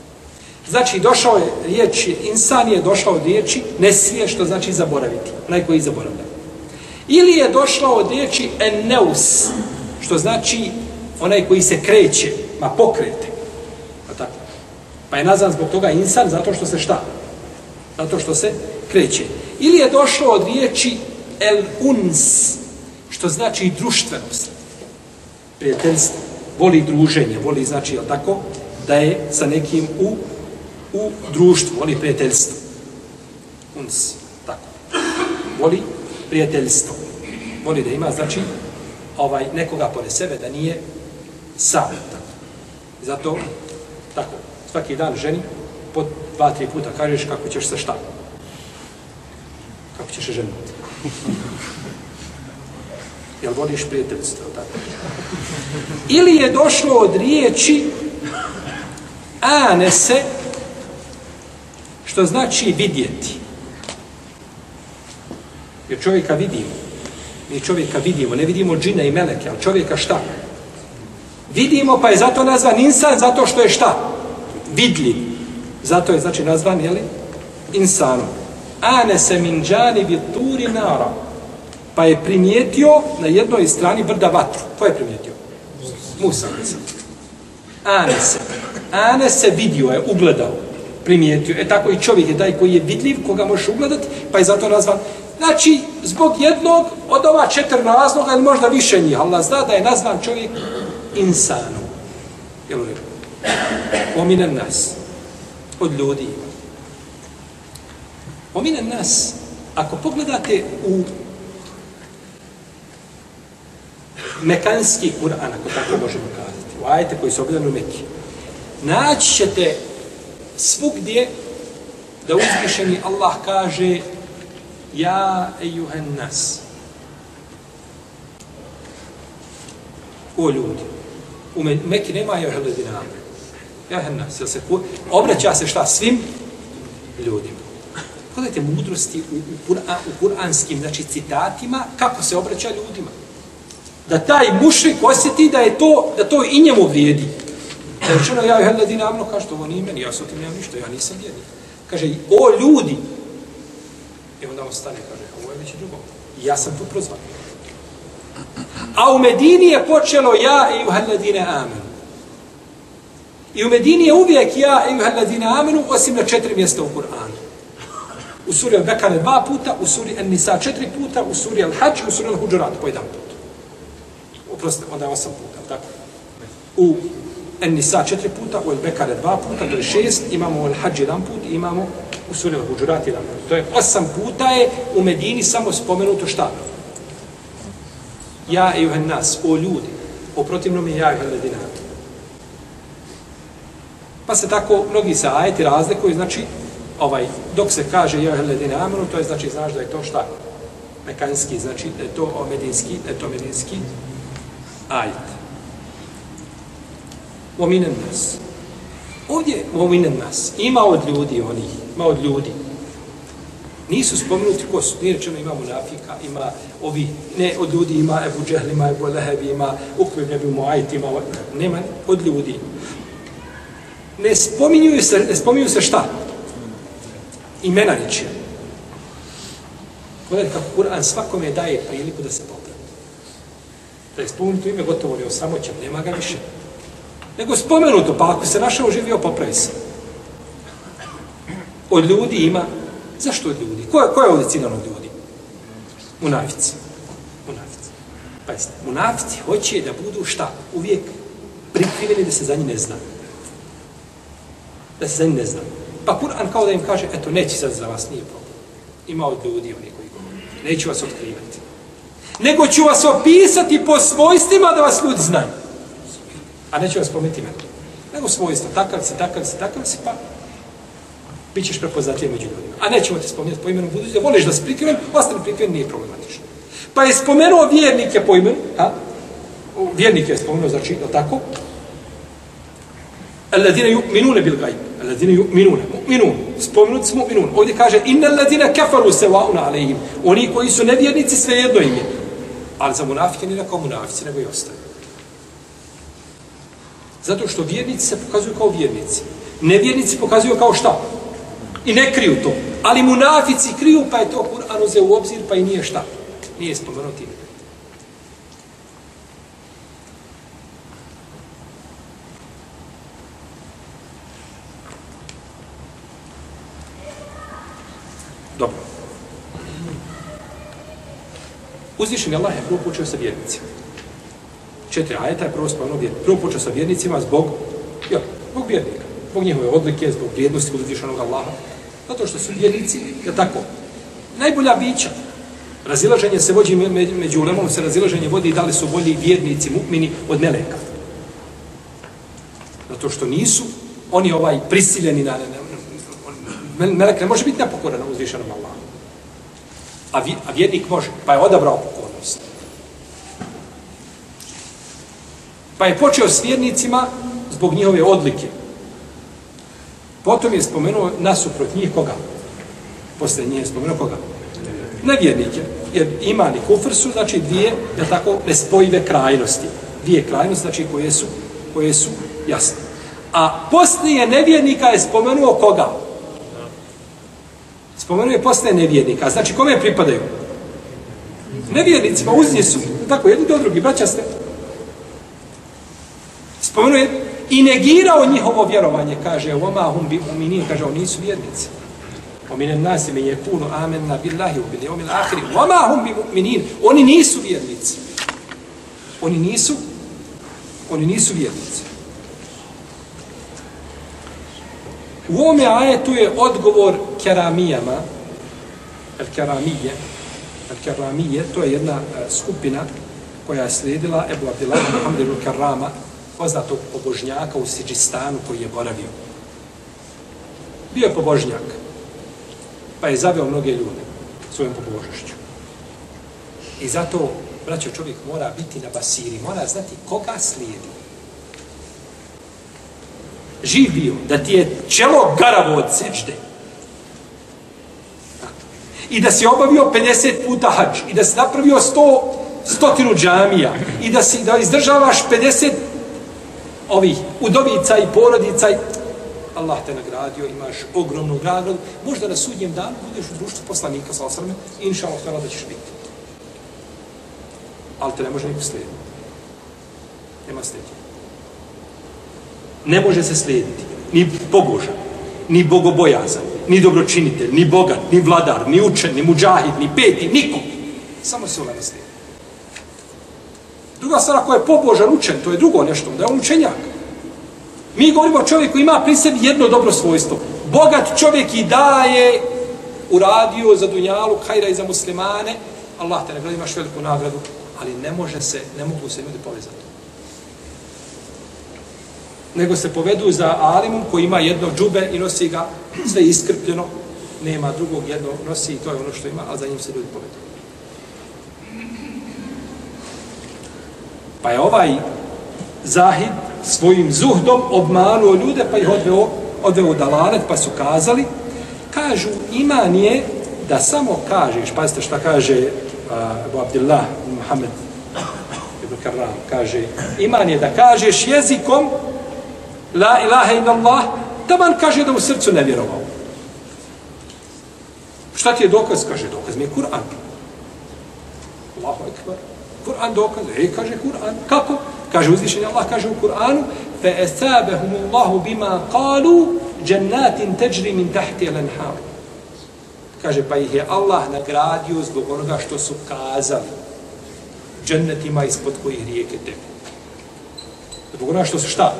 Znači, došao je riječ, insan je došao od riječi, ne smije što znači zaboraviti, onaj koji zaboravlja. Ili je došao od riječi eneus, što znači onaj koji se kreće, ma pokrete. Pa, tako. pa je nazvan zbog toga insan zato što se šta? Zato što se kreće. Ili je došao od riječi el uns, što znači društvenost, prijateljstvo, voli druženje, voli znači, jel tako, da je sa nekim u, u društvu, voli prijateljstvo. Uns, tako. Voli prijateljstvo. Voli da ima, znači, ovaj nekoga pored sebe, da nije sam. Tako. Zato, tako, svaki dan ženi, po dva, tri puta kažeš kako ćeš se šta. Kako ćeš se ženiti. Jel vodiš prijateljstvo, tako? Ili je došlo od riječi anese, što znači vidjeti. Jer čovjeka vidimo. Mi čovjeka vidimo, ne vidimo džina i meleke, ali čovjeka šta? Vidimo, pa je zato nazvan insan, zato što je šta? Vidljiv. Zato je, znači, nazvan, jeli? Insanom. Anese min džani bi turi nara. Pa je primijetio na jednoj strani brda vatru. Ko je primijetio? Musa. Anese. Anese vidio je, ugledao, primijetio. E tako i čovjek je taj koji je vidljiv, koga možeš ugledati, pa je zato nazvan. Znači, zbog jednog od ova četiri razloga, ili možda više njih, Allah zna da je nazvan čovjek insanom. Jel u redu? Ominen nas. Od ljudi. Ominen nas. Ako pogledate u mekanski Kur'an, ako tako možemo kazati, u ajete koji su objavljeni u Mekiji, naći ćete svugdje da uzvišeni Allah kaže Ja ejuhen nas. O ljudi. U Mekiji nema ja heledina. Ja ejuhen nas. Jel se ku... Obraća se šta svim ljudima. Pogledajte mudrosti u, u, Kur'an, u kuranskim znači, citatima kako se obraća ljudima da taj mušrik osjeti da je to, da to i njemu vrijedi. Da je učeno, ja je hel dinamno, kaže, to ovo nije meni, ja sam tim nemam ništa, ja nisam vjernik. Kaže, o ljudi, i onda on stane, kaže, ovo je već drugo. I ja sam tu prozvan. A u Medini je počelo ja i uhalladine amenu. I u Medini je uvijek ja i uhalladine amenu, osim na četiri mjesta u Kur'anu. U suri Al-Bekare dva puta, u suri An-Nisa četiri puta, u suri Al-Hajj, u suri Al-Huđurat po jedan put. Oprostite, onda je osam puta, tako? U An-Nisa četiri puta, u Elbekare dva puta, to je šest, imamo u Al-Hajj jedan put, imamo u suri Al-Huđurat jedan put. To je osam puta je u Medini samo spomenuto šta? Ja i nas, o ljudi, o protivnom je ja i ledina. Pa se tako mnogi se ajeti razlikuju, znači, ovaj, dok se kaže ja i ledina amenu, to je znači, znaš da je to šta? Mekanski, znači, da je to medinski, da je to medinski ajet. Ominen nas. Ovdje ominen nas. Ima od ljudi oni, ima od ljudi. Nisu spomenuti ko su, nije rečeno ima munafika, ima ovi, ne od ljudi, ima Ebu Džehli, ima Ebu Lehebi, ima Ukve Nebi Muajt, ima, nema od ljudi. Ne spominju se, ne spominju se šta? Imena ničija. Pogledajte kako Kur'an svakome daje priliku da se popravi. Da je spomenuto ime gotovo li osamoćan, nema ga više. Nego spomenuto, pa ako se našao živio, popravi se. Od ljudi ima Zašto od ljudi? Ko je, ko je ovdje ciljan od ljudi? Munafici. Munafici. Pa munafici hoće da budu šta? Uvijek prikriveni da se za njih ne zna. Da se za njih ne zna. Pa Kur'an kao da im kaže, eto, neće sad za vas, nije problem. Ima od ljudi oni koji govori. Neću vas otkrivati. Nego ću vas opisati po svojstvima da vas ljudi znaju. A neću vas pometi meni. Nego svojstva. Takav si, takav si, takav si, pa bit ćeš prepoznatljiv među ljudima. A nećemo te spomenuti po imenu budući, da voliš da si prikriven, ostane prikriven, nije problematično. Pa je spomenuo vjernike po imenu, a? Vjernike je spomenuo, znači, je tako? Alladine yu'minune bil gajb. Alladine yu'minune. Mu'minun. Spomenut smo mu'minun. Ovdje kaže, inna alladine kafaru se wa'una alejim. Oni koji su nevjernici, sve jedno im je. Ali za munafike nije kao munafici, nego i ostaju. Zato što vjernici se pokazuju kao vjernici. Nevjernici pokazuju kao šta? I ne kriju to. Ali munafici kriju, pa je to Kur'an uzeo u obzir, pa i nije šta. Nije spomenuti. Dobro. Uzvišen je Allah je prvo počeo sa vjernicima. Četiri ajeta je prvo spomenuo vjernicima. Prvo počeo sa vjernicima zbog, ja, zbog vjernika. Zbog njihove odlike, zbog vrijednosti uzvišenog Allaha. Zato što su vjernici, je tako, najbolja bića. Razilaženje se vođi među ulemom, se razilaženje vodi da li su bolji vjernici, mukmini od meleka. Zato što nisu oni ovaj prisiljeni na... na, na melek ne može biti nepokoran uzvišenom Allahom. A, vi, a vjernik može, pa je odabrao pokornost. Pa je počeo s vjernicima zbog njihove odlike. Potom je spomenuo nasuprot njih koga? Posle njih je spomenuo koga? Nevjernike. Jer iman i kufr su, znači dvije, je tako, nespojive krajnosti. Dvije krajnosti, znači koje su, koje su jasne. A poslije nevjernika je spomenuo koga? Spomenuo je postaje nevjernika. Znači kome pripadaju? Nevjernicima, uznje su, tako, jedni do drugi, braća ste. Spomenuo je i negirao njihovo vjerovanje, kaže, oma hum bi uminin, kaže, oni nisu vjernici. Omine nasi me je kunu amenna billahi u bili omil ahiri, oma hum bi uminin, oni nisu vjernici. Oni nisu, oni nisu vjernici. U ovome ajetu je odgovor keramijama, el keramije, el keramije, to je jedna e, skupina koja je slijedila Ebu Abdillah Muhammedu Karama, poznatog pobožnjaka u Siđistanu koji je boravio. Bio je pobožnjak, pa je zaveo mnoge ljude svojom pobožnošću. I zato, braćo, čovjek mora biti na basiri, mora znati koga slijedi. Živ bio, da ti je čelo garavo od sežde. I da si obavio 50 puta hađ, i da si napravio 100, stotinu džamija, i da, si, da izdržavaš 50 ovih udovica i porodica i Allah te nagradio, imaš ogromnu nagradu, možda na sudnjem danu budeš u društvu poslanika sa osrme inša Allah da ćeš biti. ali te ne može niko slijediti. Nema slijediti. Ne može se slijediti. Ni pobožan, ni bogobojazan, ni dobročinitelj, ni bogat, ni vladar, ni učen, ni muđahid, ni peti, niko. Samo se ulema slijedi. Druga stvar, ako je pobožan učen, to je drugo nešto, da je on učenjak. Mi govorimo o čovjeku koji ima pri sebi jedno dobro svojstvo. Bogat čovjek i daje uradio za dunjalu, hajra i za muslimane, Allah te nagradi, imaš veliku nagradu, ali ne može se, ne mogu se ljudi povezati. Nego se povedu za alimom koji ima jedno džube i nosi ga sve iskrpljeno, nema drugog, jedno nosi i to je ono što ima, ali za njim se ljudi povedu. Pa je ovaj Zahid svojim zuhdom obmanuo ljude, pa ih odveo, odveo dalalet pa su kazali, kažu, iman je da samo kažeš, pazite šta kaže uh, Abu Abdillah Muhammed ibn Karram, kaže, iman je da kažeš jezikom la ilaha illa Allah, taman kaže da u srcu ne vjerovao. Šta ti je dokaz? Kaže, dokaz mi je Kur'an. Allahu ekber. Kur'an dokaz. Ej, kaže Kur'an. Kako? Kaže uzvišenje Allah, kaže u Kur'anu, فَأَثَابَهُمُ اللَّهُ بِمَا قَالُوا جَنَّاتٍ تَجْرِ مِنْ تَحْتِ الْأَنْحَارِ Kaže, pa ih je Allah nagradio zbog onoga što su kazali. Džennetima ispod kojih rijeke teku. Zbog onoga što su šta?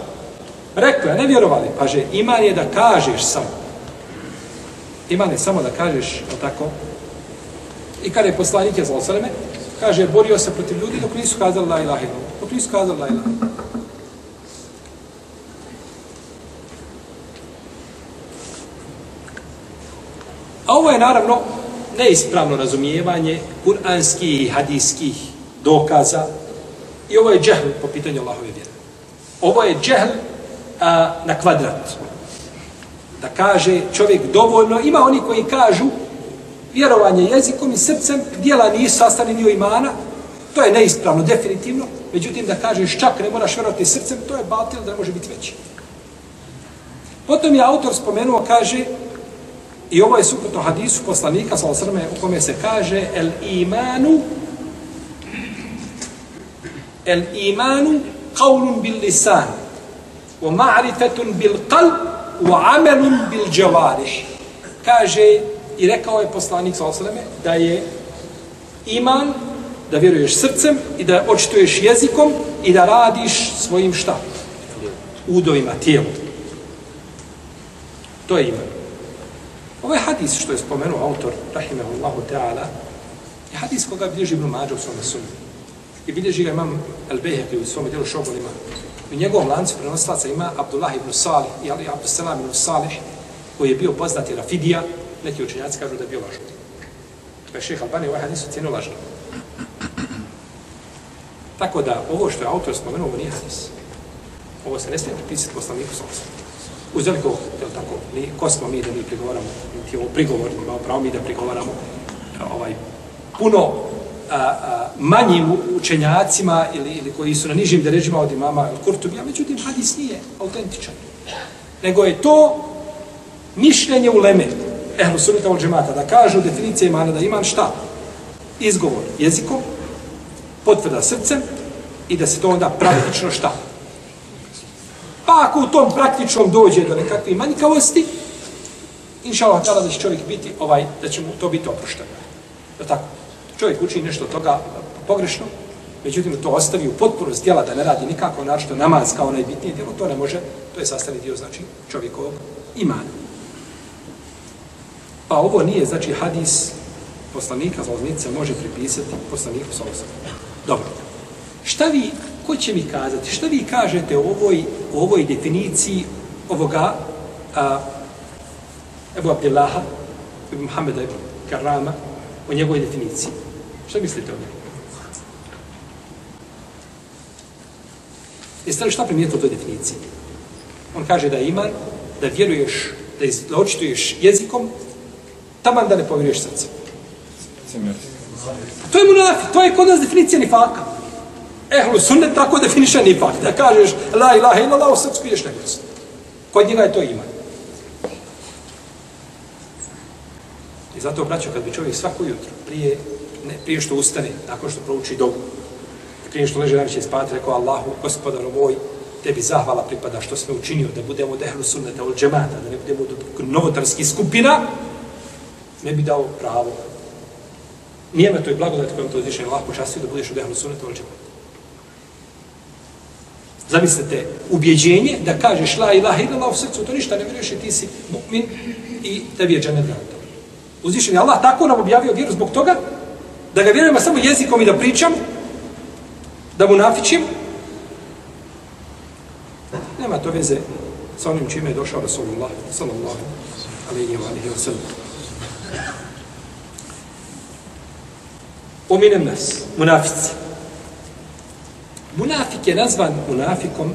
Rekla, ne vjerovali. Pa kaže, iman je da kažeš samo. Iman je samo da kažeš, o tako. I kada je poslanik je zlosaleme, kaže, borio se protiv ljudi dok nisu kazali la ilaha ilaha. Dok nisu kazali la ilaha. A ovo je naravno neispravno razumijevanje kuranskih i hadijskih dokaza i ovo je džehl po pitanju Allahove vjere. Ovo je džehl a, na kvadrat. Da kaže čovjek dovoljno, ima oni koji kažu vjerovanje jezikom i srcem, dijela nisu sastavni dio imana, to je neispravno, definitivno, međutim da kažeš čak ne moraš vjerovati srcem, to je batil da ne može biti veći. Potom je autor spomenuo, kaže, I ovo je suprotno hadisu poslanika sa osrme u kome se kaže el imanu el imanu kaulun bil lisan wa ma'rifetun bil qalb wa amelun bil. Kaže i rekao je poslanik sa osrme da je iman da vjeruješ srcem i da očituješ jezikom i da radiš svojim šta? Udovima, tijelom. To je iman. Ovo je hadis što je spomenuo autor, rahimahullahu ta'ala, je hadis koga bilježi Ibn Mađa u svome sumu. I bilježi ga imam El Beheki u svome djelu šobolima. U njegovom lancu prenoslaca ima Abdullah ibn Salih i Ali Abdussalam ibn Salih, koji je bio poznati Rafidija, neki učenjaci kažu da je bio lažan. Pa je šeha Albani ovaj hadis ocjenio lažan. Tako da, ovo što je autor spomenuo, ovo nije hadis. Ovo se ne smije pripisati poslaniku sa uz veliko, je li tako, ni, ko smo mi da mi prigovaramo, niti ovo prigovor, imamo pravo mi da prigovaramo ovaj, puno a, a, manjim učenjacima ili, ili koji su na nižim deređima od imama Kurtubija, međutim, hadis nije autentičan. Nego je to mišljenje u leme, ehlu sunnita od džemata, da kažu definicije imana da iman šta? Izgovor jezikom, potvrda srcem i da se to onda praktično šta? Pa ako u tom praktičnom dođe do nekakve manjkavosti, inša Allah tada da će čovjek biti, ovaj, da će mu to biti oprošteno. Da tako? Čovjek uči nešto toga pogrešno, međutim to ostavi u potpunost djela da ne radi nikako, našto namaz kao najbitnije djelo, to ne može, to je sastavni dio, znači, čovjekovog imana. Pa ovo nije, znači, hadis poslanika za može pripisati poslaniku sa Dobro. Šta vi ko će mi kazati, šta vi kažete o ovoj, o ovoj definiciji ovoga a, Ebu Abdillaha, Ebu Muhammeda Ebu Karama, o njegovoj definiciji? Šta mislite o njegu? Jeste li šta primijetili u toj definiciji? On kaže da iman, da vjeruješ, da izločituješ jezikom, taman da ne povjeruješ srcem. To je munafi, to je kod nas definicija nifaka. Ehlu sunnet tako definiše nifak. Da kažeš la ilaha illa Allah, u srpsku ideš nevjerst. Kod njega je to ima. I zato, braćo, kad bi čovjek svako jutro, prije, ne, prije što ustane, nakon što prouči dobu, prije što leže najveće spati, rekao Allahu, gospodaru moj, tebi zahvala pripada što smo učinio, da budemo od ehlu sunneta od džemata, da ne budemo od novotarskih skupina, ne bi dao pravo. Nije me to i blagodat kojom to uzvišenje Allah počastio da budeš od ehlu sunneta od džemata. Zamislite, ubjeđenje da kažeš la ilaha illallah u srcu, to ništa ne vjeruješ i ti si mu'min i tebi je dženet garanto. Uzvišen je Allah tako nam objavio vjeru zbog toga da ga vjerujemo samo jezikom i da pričam, da mu nafičim. Nema to veze sa onim čime je došao Rasulullah sallallahu alaihi wa alaihi wa sallam. Ominem nas, munafici. Munafik je nazvan munafikom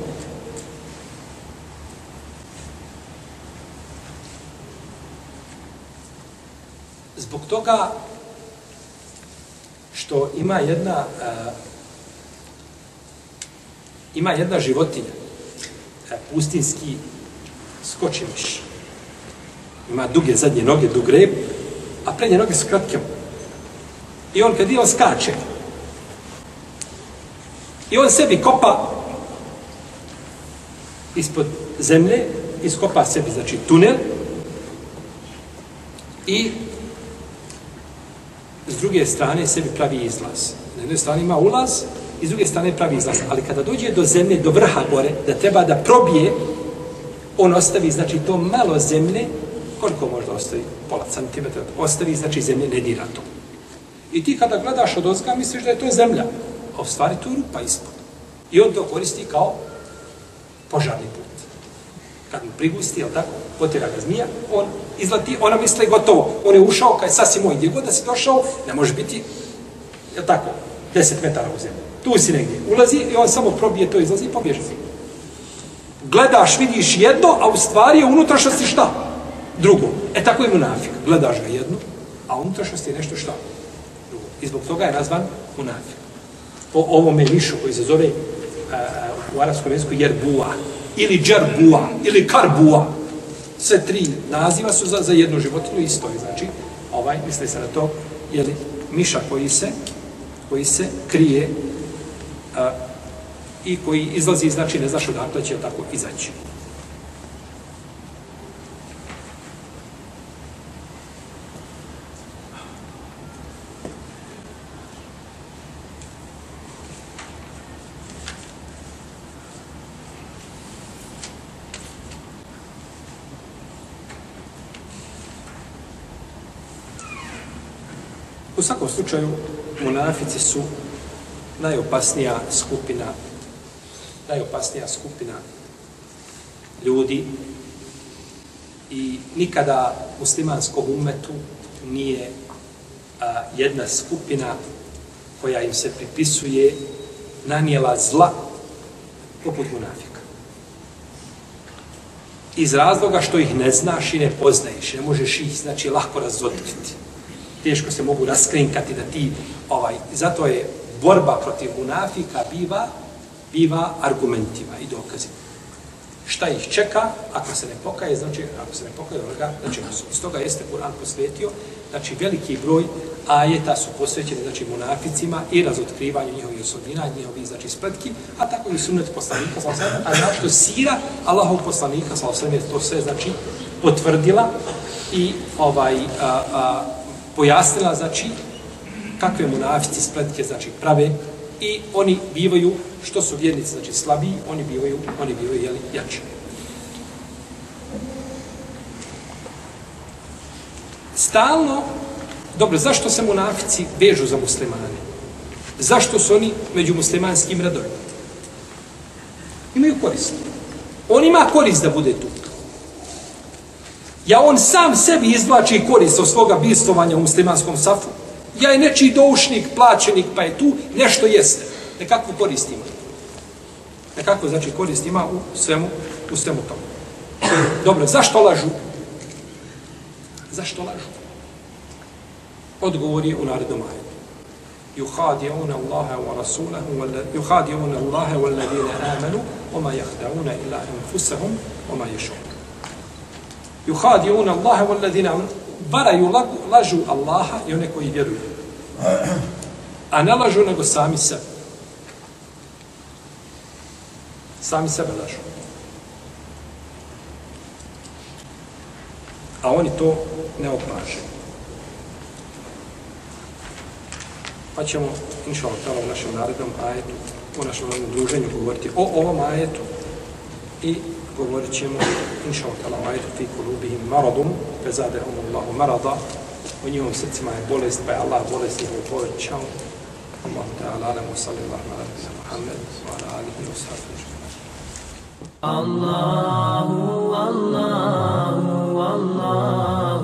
zbog toga što ima jedna uh, ima jedna životinja uh, pustinski skočimiš ima duge zadnje noge, dug rep a prednje noge su kratke. I on kad je on skače I on sebi kopa ispod zemlje, iskopa sebi, znači, tunel i s druge strane sebi pravi izlaz. Na jednoj strani ima ulaz i s druge strane pravi izlaz. Ali kada dođe do zemlje, do vrha gore, da treba da probije, on ostavi, znači, to malo zemlje, koliko možda ostavi? Pola centimetra. Ostavi, znači, zemlje ne dira to. I ti kada gledaš od ozga, misliš da je to zemlja a u stvari tu je rupa ispod. I on to koristi kao požarni put. Kad mu prigusti, jel tako, potjera ga zmija, on izlati, ona misle gotovo. On je ušao, kaj sasvim moj, gdje god da si došao, ne može biti, je tako, 10 metara u zemlju. Tu si negdje. Ulazi i on samo probije to, izlazi i pobježe. Gledaš, vidiš jedno, a u stvari je unutrašnosti šta? Drugo. E tako je munafik. Gledaš ga jedno, a unutrašnosti je nešto šta? Drugo. I zbog toga je nazvan munafik po ovome lišu koji se zove uh, u arabskom jeziku jerbua ili džerbua, ili karbua. Sve tri naziva su za, za jednu životinu isto je, znači, ovaj, misli se na to, je miša koji se, koji se krije a, i koji izlazi, znači, ne znaš odakle će tako izaći. Svakom slučaju, munafici su najopasnija skupina, najopasnija skupina ljudi i nikada muslimanskom umetu nije a, jedna skupina koja im se pripisuje nanijela zla poput munafika. Iz razloga što ih ne znaš i ne poznaješ, ne možeš ih, znači, lako razotkriti teško se mogu raskrinkati da ti ovaj zato je borba protiv munafika biva biva argumentima i dokazima šta ih čeka ako se ne pokaje znači ako se ne pokaje onoga znači iz toga jeste Kur'an posvetio znači veliki broj ajeta su posvećeni znači munaficima i razotkrivanju njihovih osobina njihovih znači spletki a tako i sunnet poslanika sa a zašto sira Allahov poslanika sa to sve znači potvrdila i ovaj a, a, pojasnila, znači, kakve munafici spletke, znači, prave i oni bivaju, što su vjernici, znači, slabiji, oni bivaju, oni bivaju, jeli, jači. Stalno, dobro, zašto se munafici vežu za muslimane? Zašto su oni među muslimanskim radovima? Imaju korist. On ima korist da bude tu. Ja on sam sebi izvlači korist od svoga bistovanja u muslimanskom safu. Ja je nečiji doušnik, plaćenik, pa je tu, nešto jeste. Nekakvu korist ima. Nekakvu, znači, korist ima u svemu, u svemu tomu. Dobro, zašto lažu? Zašto lažu? Odgovor je u narednom ajetu. يخادعون الله ورسوله يخادعون الله والذين آمنوا وما يخدعون إلا أنفسهم وما يشعرون yuhadiuna Allaha wal ladina varaju lažu Allaha i one koji vjeruju. A ne lažu nego sami sebe. Sami sebe lažu. A oni to ne opažaju. Pa ćemo, inša Allah, u našem narednom ajetu, u našem narednom druženju govoriti o ovom ajetu i govorit ćemo, inša otala, majdu fi kulubihim maradum, pezadehum Allahu marada, u njihovom srcima je bolest, pa je Allah bolest njihovu povećao. Allah ta'ala, alamu sallallahu ala nabina Muhammed, wa ala alihi wa sahbihi. Allahu, Allahu, Allahu.